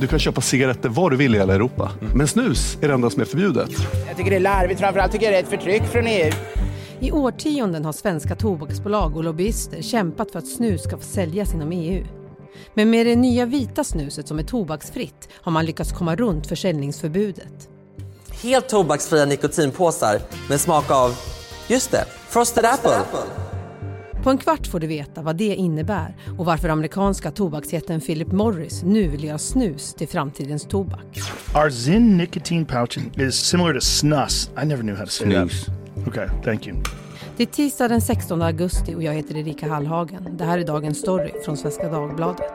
Du kan köpa cigaretter var du vill i hela Europa. Men snus är det enda som är förbjudet. Jag tycker det är larvigt. Framförallt tycker jag det är ett förtryck från EU. I årtionden har svenska tobaksbolag och lobbyister kämpat för att snus ska få säljas inom EU. Men med det nya vita snuset som är tobaksfritt har man lyckats komma runt försäljningsförbudet. Helt tobaksfria nikotinpåsar med smak av, just det, Frosted Apple. På en kvart får du veta vad det innebär och varför amerikanska tobaksjätten Philip Morris nu vill göra snus till framtidens tobak. Our Zyn nicotine pouch is similar to snus. I never knew how to say Snus. that. Okay, thank you. Det är tisdag den 16 augusti och jag heter Erika Hallhagen. Det här är dagens story från Svenska Dagbladet.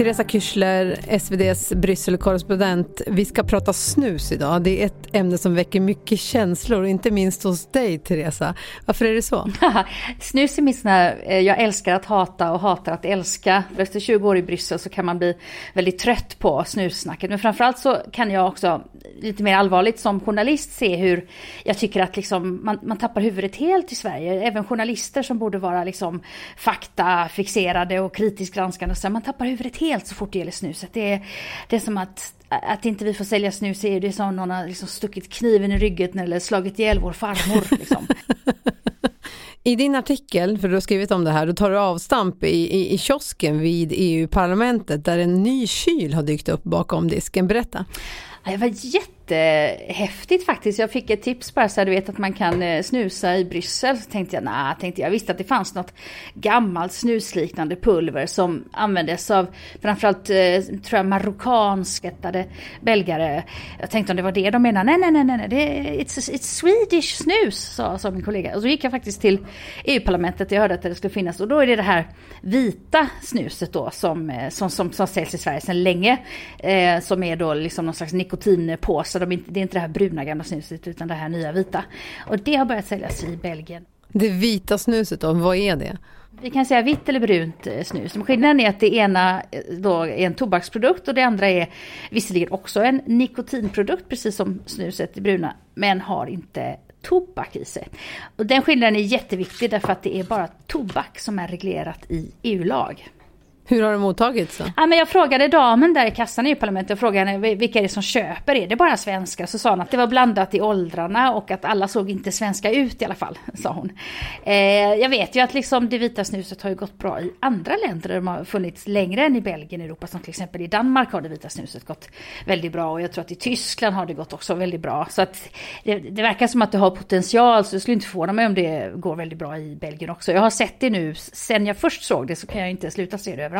Teresa Kyschler, SVDs Brysselkorrespondent. Vi ska prata snus idag. Det är ett ämne som väcker mycket känslor, inte minst hos dig Teresa. Varför är det så? Snus är min sån här, eh, jag älskar att hata och hatar att älska. Efter 20 år i Bryssel så kan man bli väldigt trött på snussnacket. Men framförallt så kan jag också lite mer allvarligt som journalist se hur jag tycker att liksom man, man tappar huvudet helt i Sverige. Även journalister som borde vara liksom faktafixerade och kritiskt granskande. Så man tappar huvudet helt så fort det gäller snuset. Det är, det är som att att inte vi får sälja snus är det som någon har liksom stuckit kniven i ryggen eller slagit ihjäl vår farmor. Liksom. I din artikel, för du har skrivit om det här, då tar du avstamp i, i, i kiosken vid EU-parlamentet där en ny kyl har dykt upp bakom disken. Berätta. Ja, Det var jättehäftigt faktiskt. Jag fick ett tips bara så här, du vet att man kan eh, snusa i Bryssel. Så tänkte jag, nah, tänkte jag. jag visste att det fanns något gammalt snusliknande pulver som användes av framförallt, eh, tror jag, marockanskättade belgare. Jag tänkte om det var det de menade. Nej, nej, nej, nej, det är it's, it's Swedish snus, sa, sa min kollega. Och så gick jag faktiskt till EU-parlamentet och jag hörde att det skulle finnas. Och då är det det här vita snuset då som, eh, som, som, som säljs i Sverige sedan länge. Eh, som är då liksom någon slags nikotinpåse. De, inte- det är inte det här bruna gamla snuset utan det här nya vita. Och det har börjat säljas i Belgien. Det vita snuset då, vad är det? Vi kan säga vitt eller brunt eh, snus. Skillnaden är att det ena eh, då är en tobaksprodukt och det andra är visserligen också en nikotinprodukt precis som snuset det bruna. Men har inte tobak i sig. Och den skillnaden är jätteviktig därför att det är bara tobak som är reglerat i EU-lag. Hur har det mottagits då? Ja, men jag frågade damen där i kassan i EU-parlamentet, jag frågade henne vilka är det som köper, är det bara svenskar? Så sa hon att det var blandat i åldrarna och att alla såg inte svenska ut i alla fall, sa hon. Eh, jag vet ju att liksom det vita snuset har ju gått bra i andra länder där de har funnits längre än i Belgien i Europa, som till exempel i Danmark har det vita snuset gått väldigt bra och jag tror att i Tyskland har det gått också väldigt bra. Så att det, det verkar som att det har potential, så det skulle inte förvåna mig om det går väldigt bra i Belgien också. Jag har sett det nu, sen jag först såg det så kan jag inte sluta se det överallt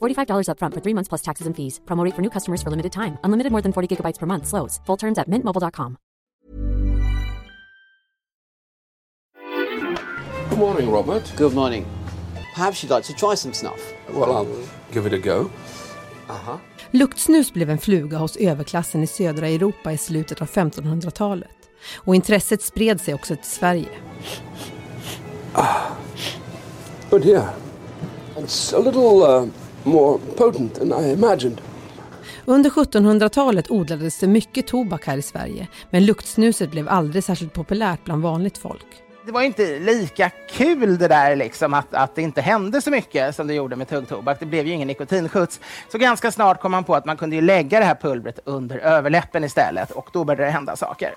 $45 upfront for three months plus taxes and fees. Promo rate for new customers for limited time. Unlimited more than 40 gigabytes per month. Slows. Full terms at mintmobile.com. Good morning, Robert. Good morning. Perhaps you'd like to try some snuff. Well, I'll give it a go. Luktsnus blev en fluga hos överklassen i södra Europa i slutet av 1500-talet. Och intresset spred sig också till Sverige. Oh dear. It's a little uh, more potent than I imagined. Under 1700-talet odlades det mycket tobak här i Sverige, men luktsnuset blev aldrig särskilt populärt bland vanligt folk. Det var inte lika kul det där liksom att, att det inte hände så mycket som det gjorde med tuggtobak. Det blev ju ingen nikotinskjuts. Så ganska snart kom man på att man kunde ju lägga det här pulvret under överläppen istället och då började det hända saker.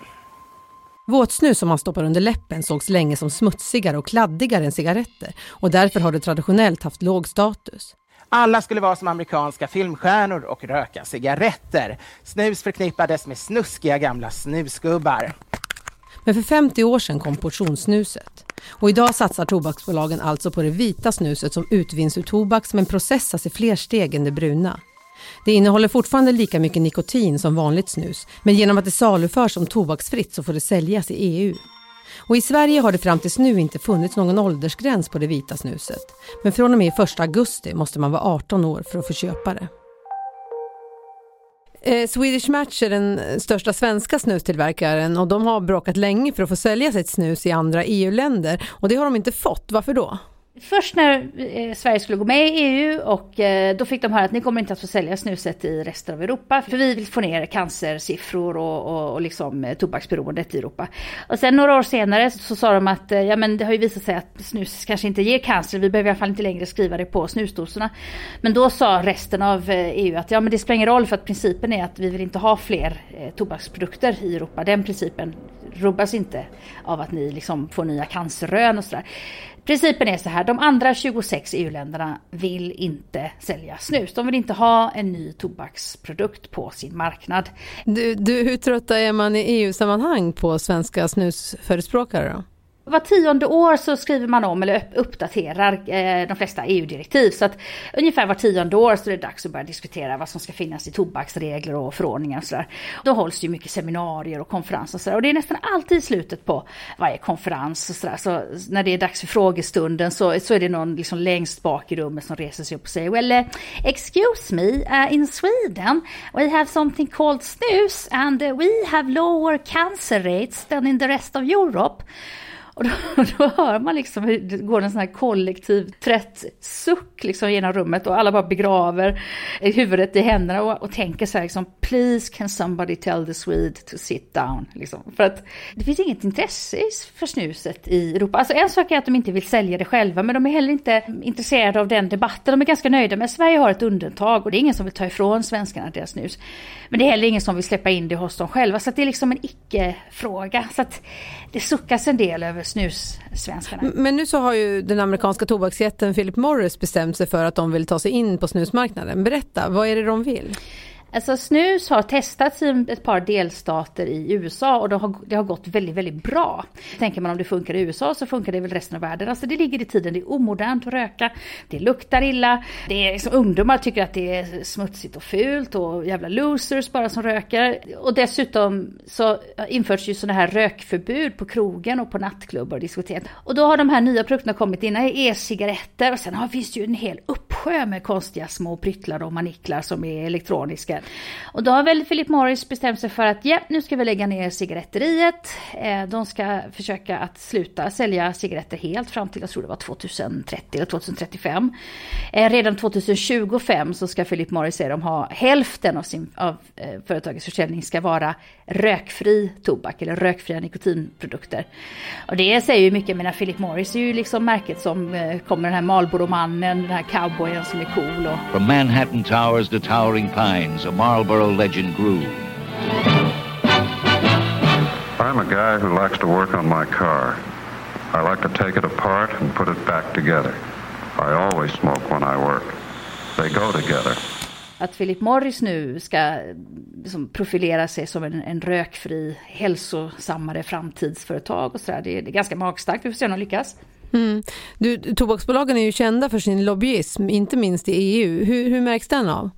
Våtsnus som man stoppar under läppen sågs länge som smutsigare och kladdigare än cigaretter och därför har det traditionellt haft låg status. Alla skulle vara som amerikanska filmstjärnor och röka cigaretter. Snus förknippades med snuskiga gamla snusgubbar. Men för 50 år sedan kom portionssnuset. Och idag satsar tobaksbolagen alltså på det vita snuset som utvinns ur tobak men processas i fler steg än det bruna. Det innehåller fortfarande lika mycket nikotin som vanligt snus, men genom att det saluförs som tobaksfritt så får det säljas i EU. Och i Sverige har det fram tills nu inte funnits någon åldersgräns på det vita snuset. Men från och med 1 augusti måste man vara 18 år för att få köpa det. Eh, Swedish Match är den största svenska snustillverkaren och de har bråkat länge för att få sälja sitt snus i andra EU-länder och det har de inte fått. Varför då? Först när eh, Sverige skulle gå med i EU och eh, då fick de höra att ni kommer inte att få sälja snuset i resten av Europa för vi vill få ner cancersiffror och, och, och liksom eh, tobaksberoendet i Europa. Och sen några år senare så sa de att eh, ja men det har ju visat sig att snus kanske inte ger cancer, vi behöver i alla fall inte längre skriva det på snusdoserna. Men då sa resten av eh, EU att ja men det spelar ingen roll för att principen är att vi vill inte ha fler eh, tobaksprodukter i Europa. Den principen rubbas inte av att ni liksom får nya cancerrön och sådär. Principen är så här, de andra 26 EU-länderna vill inte sälja snus. De vill inte ha en ny tobaksprodukt på sin marknad. Du, du, hur trötta är man i EU-sammanhang på svenska snusförespråkare då? Var tionde år så skriver man om eller uppdaterar eh, de flesta EU-direktiv. Så att ungefär var tionde år så är det dags att börja diskutera vad som ska finnas i tobaksregler och förordningar och sådär. Då hålls det ju mycket seminarier och konferenser och sådär. Och det är nästan alltid i slutet på varje konferens och sådär. Så när det är dags för frågestunden så, så är det någon liksom längst bak i rummet som reser sig upp och säger Well, eh, excuse me, uh, in Sweden we have something called snus and we have lower cancer rates than in the rest of Europe. Och då, då hör man liksom hur det går en sån här kollektiv trött suck liksom genom rummet och alla bara begraver huvudet i händerna och, och tänker så här liksom Please can somebody tell the Swede to sit down. Liksom. För att det finns inget intresse för snuset i Europa. Alltså en sak är att de inte vill sälja det själva men de är heller inte intresserade av den debatten. De är ganska nöjda med Sverige har ett undantag och det är ingen som vill ta ifrån svenskarna deras snus. Men det är heller ingen som vill släppa in det hos dem själva så det är liksom en icke-fråga. Så att det suckas en del över snussvenskarna. Men nu så har ju den amerikanska tobaksjätten Philip Morris bestämt sig för att de vill ta sig in på snusmarknaden. Berätta, vad är det de vill? Alltså snus har testats i ett par delstater i USA och det har, det har gått väldigt, väldigt bra. Tänker man om det funkar i USA så funkar det väl resten av världen. Alltså det ligger i tiden, det är omodernt att röka, det luktar illa, det är liksom, ungdomar tycker att det är smutsigt och fult och jävla losers bara som röker. Och dessutom så införs ju sådana här rökförbud på krogen och på nattklubbar och diskotek. Och då har de här nya produkterna kommit in, e-cigaretter och sen har, finns det ju en hel uppsjö med konstiga små pryttlar och maniklar som är elektroniska och då har väl Philip Morris bestämt sig för att ja, nu ska vi lägga ner cigaretteriet. Eh, de ska försöka att sluta sälja cigaretter helt fram till, jag tror det var 2030 eller 2035. Eh, redan 2025 så ska Philip Morris säga de ha hälften av, sin, av eh, företagets försäljning ska vara rökfri tobak eller rökfria nikotinprodukter. Och det säger ju mycket, mina Philip Morris är ju liksom märket som kommer den här Marlboro-mannen, den här cowboyen som är cool. Och... From Manhattan Towers to Towering Pines, a Marlboro legend grew. I'm a guy who likes to work on my car. I like to take it apart and put it back together. I always smoke when I work. They go together. Att Philip Morris nu ska liksom profilera sig som en, en rökfri, hälsosammare framtidsföretag och sådär. Det, det är ganska magstarkt. Vi får se om de lyckas. Mm. Du, tobaksbolagen är ju kända för sin lobbyism, inte minst i EU. Hur, hur märks den av?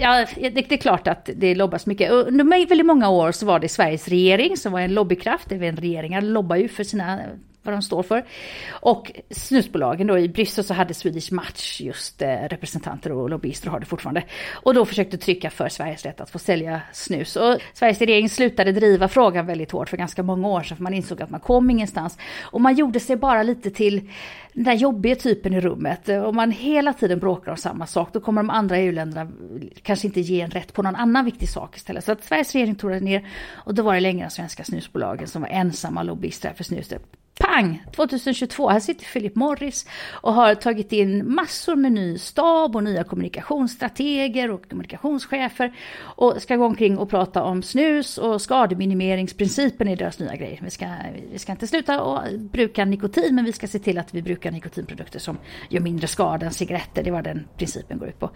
Ja, det, det, är klart att det lobbas mycket. Under väldigt många år så var det Sveriges regering som var en lobbykraft. Även regeringar lobbar ju för sina vad de står för. Och snusbolagen då i Bryssel så hade Swedish Match just eh, representanter och lobbyister och har det fortfarande. Och då försökte trycka för Sveriges rätt att få sälja snus. Och Sveriges regering slutade driva frågan väldigt hårt för ganska många år sedan för man insåg att man kom ingenstans. Och man gjorde sig bara lite till den där jobbiga typen i rummet. Om man hela tiden bråkar om samma sak då kommer de andra EU-länderna kanske inte ge en rätt på någon annan viktig sak istället. Så att Sveriges regering tog det ner och då var det länge de svenska snusbolagen som var ensamma lobbyister för snuset pang, 2022, här sitter Philip Morris och har tagit in massor med ny stab och nya kommunikationsstrateger och kommunikationschefer och ska gå omkring och prata om snus och skademinimeringsprincipen i deras nya grej. Vi ska, vi ska inte sluta att bruka nikotin, men vi ska se till att vi brukar nikotinprodukter som gör mindre skada än cigaretter. Det var den principen går ut på.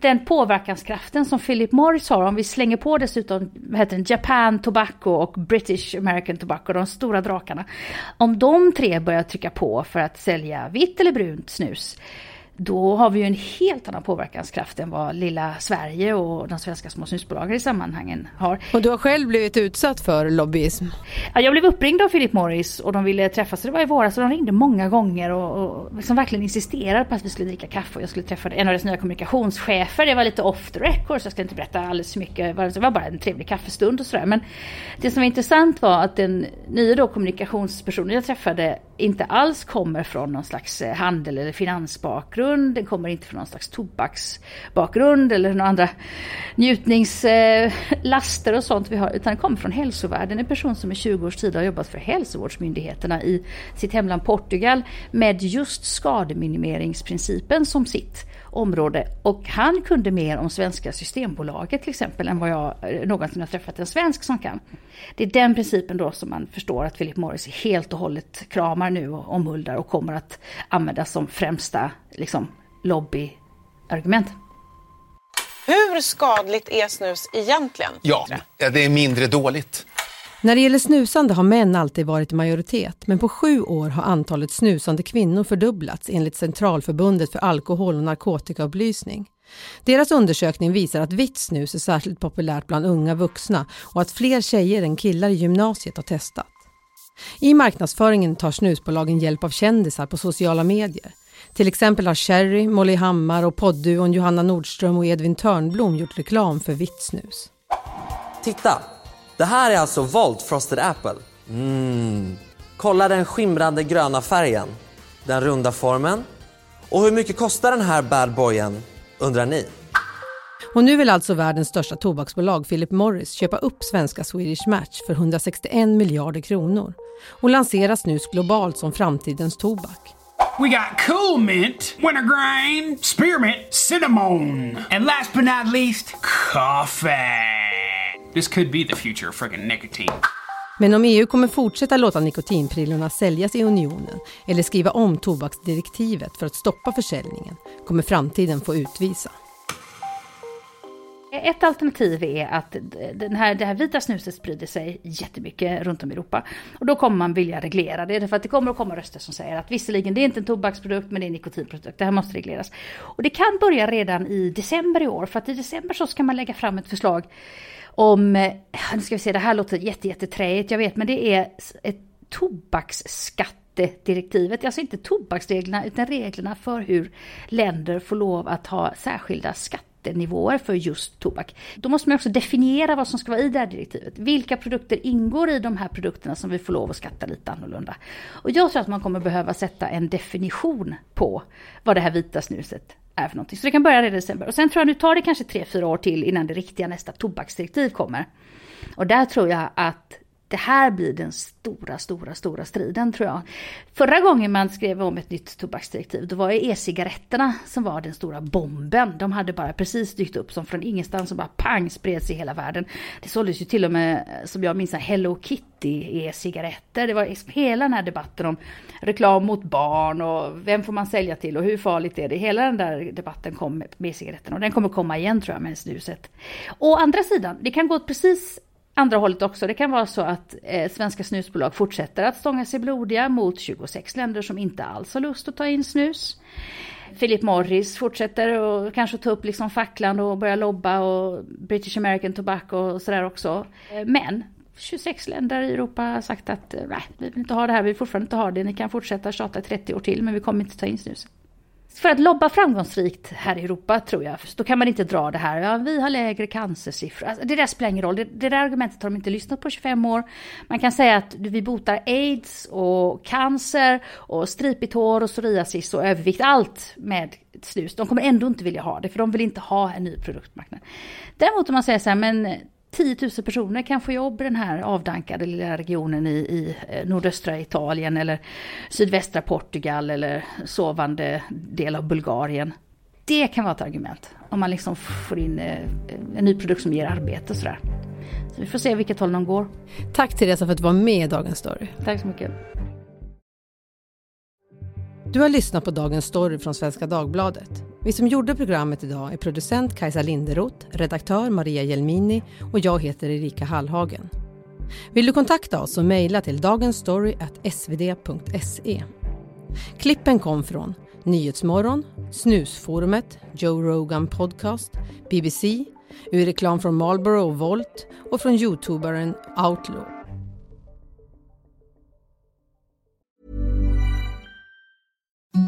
Den påverkanskraften som Philip Morris har, om vi slänger på dessutom heter den, Japan Tobacco och British American Tobacco, de stora drakarna. Om de tre börjar trycka på för att sälja vitt eller brunt snus, då har vi ju en helt annan påverkanskraft än vad lilla Sverige och de svenska små snusbolagen i sammanhangen har. Och du har själv blivit utsatt för lobbyism? Ja, jag blev uppringd av Philip Morris och de ville träffas. Det var i våras och de ringde många gånger och, och liksom verkligen insisterade på att vi skulle dricka kaffe och jag skulle träffa en av deras nya kommunikationschefer. Det var lite off the record så jag ska inte berätta alldeles för mycket. Det var bara en trevlig kaffestund och sådär. Men det som var intressant var att den nya då kommunikationspersonen jag träffade inte alls kommer från någon slags eh, handel eller finansbakgrund. Den kommer inte från någon slags tobaksbakgrund eller några andra njutningslaster eh, och sånt vi har. Utan den kommer från hälsovärlden. En person som i 20 års tid har jobbat för hälsovårdsmyndigheterna i sitt hemland Portugal med just skademinimeringsprincipen som sitt område. Och han kunde mer om svenska Systembolaget till exempel än vad jag någonsin har träffat en svensk som kan. Det är den principen då som man förstår att Philip Morris helt och hållet kramar nu och omhuldar och kommer att använda som främsta liksom, lobbyargument. Hur skadligt är snus egentligen? Ja, det är mindre dåligt. När det gäller snusande har män alltid varit i majoritet men på sju år har antalet snusande kvinnor fördubblats enligt Centralförbundet för alkohol och narkotikaupplysning. Deras undersökning visar att vitt snus är särskilt populärt bland unga vuxna och att fler tjejer än killar i gymnasiet har testat. I marknadsföringen tar snusbolagen hjälp av kändisar på sociala medier. Till exempel har Cherry, Molly Hammar och poddduon Johanna Nordström och Edvin Törnblom gjort reklam för vitt snus. Titta! Det här är alltså Volt Frosted Apple. Mm. Kolla den skimrande gröna färgen, den runda formen. Och hur mycket kostar den här bad boyen, undrar ni? Och nu vill alltså världens största tobaksbolag Philip Morris köpa upp svenska Swedish Match för 161 miljarder kronor och lansera snus globalt som framtidens tobak. We got cool mint, wintergreen, spearmint, cinnamon, and last but not least, coffee. This could be the future of friggin' nicotine. Men om EU kommer fortsätta låta nikotinprillorna säljas i unionen eller skriva om tobaksdirektivet för att stoppa försäljningen kommer framtiden få utvisa. Ett alternativ är att den här, det här vita snuset sprider sig jättemycket runt om i Europa. Och då kommer man vilja reglera det, för att det kommer att komma röster som säger att visserligen det är inte en tobaksprodukt men det är en nikotinprodukt, det här måste regleras. Och det kan börja redan i december i år, för att i december så ska man lägga fram ett förslag om, eh, nu ska vi se, det här låter jättejätteträigt, jag vet, men det är ett tobaksskattedirektivet, alltså inte tobaksreglerna utan reglerna för hur länder får lov att ha särskilda skatter skattenivåer för just tobak. Då måste man också definiera vad som ska vara i det här direktivet. Vilka produkter ingår i de här produkterna som vi får lov att skatta lite annorlunda? Och jag tror att man kommer behöva sätta en definition på vad det här vita snuset är för någonting. Så det kan börja redan i december. Och sen tror jag nu tar det kanske tre fyra år till innan det riktiga nästa tobaksdirektiv kommer. Och där tror jag att det här blir den stora, stora, stora striden tror jag. Förra gången man skrev om ett nytt tobaksdirektiv, då var det e-cigaretterna som var den stora bomben. De hade bara precis dykt upp som från ingenstans och bara pang spreds i hela världen. Det såldes ju till och med, som jag minns, Hello Kitty e-cigaretter. Det var liksom hela den här debatten om reklam mot barn och vem får man sälja till och hur farligt är det? Hela den där debatten kom med e-cigaretterna och den kommer komma igen tror jag med snuset. Å andra sidan, det kan gå precis andra hållet också. Det kan vara så att eh, svenska snusbolag fortsätter att stånga sig blodiga mot 26 länder som inte alls har lust att ta in snus. Philip Morris fortsätter och kanske ta upp liksom facklan och börja lobba och British American Tobacco och sådär också. Eh, men 26 länder i Europa har sagt att eh, nej, vi vill inte ha det här, vi vill fortfarande inte ha det. Ni kan fortsätta tjata 30 år till men vi kommer inte ta in snus för att lobba framgångsrikt här i Europa tror jag, då kan man inte dra det här, ja vi har lägre cancersiffror. Alltså, det där spelar ingen roll, det, det där argumentet har de inte lyssnat på 25 år. Man kan säga att vi botar aids och cancer och stripigt hår och psoriasis och övervikt, allt med snus. De kommer ändå inte vilja ha det, för de vill inte ha en ny produktmarknad. Däremot om man säger så här, men 10 000 personer kan få jobb i den här avdankade lilla regionen i, i eh, nordöstra Italien eller sydvästra Portugal eller sovande del av Bulgarien. Det kan vara ett argument om man liksom får in eh, en ny produkt som ger arbete och sådär. Så vi får se vilket håll de går. Tack Teresa för att du var med i Dagens Story. Tack så mycket. Du har lyssnat på Dagens Story från Svenska Dagbladet. Vi som gjorde programmet idag är producent Kajsa Linderoth, redaktör Maria Jelmini och jag heter Erika Hallhagen. Vill du kontakta oss så mejla till dagensstory.svd.se. Klippen kom från Nyhetsmorgon, Snusforumet, Joe Rogan Podcast, BBC, ur reklam från Marlboro och Volt och från youtubaren Outlaw. Thank you.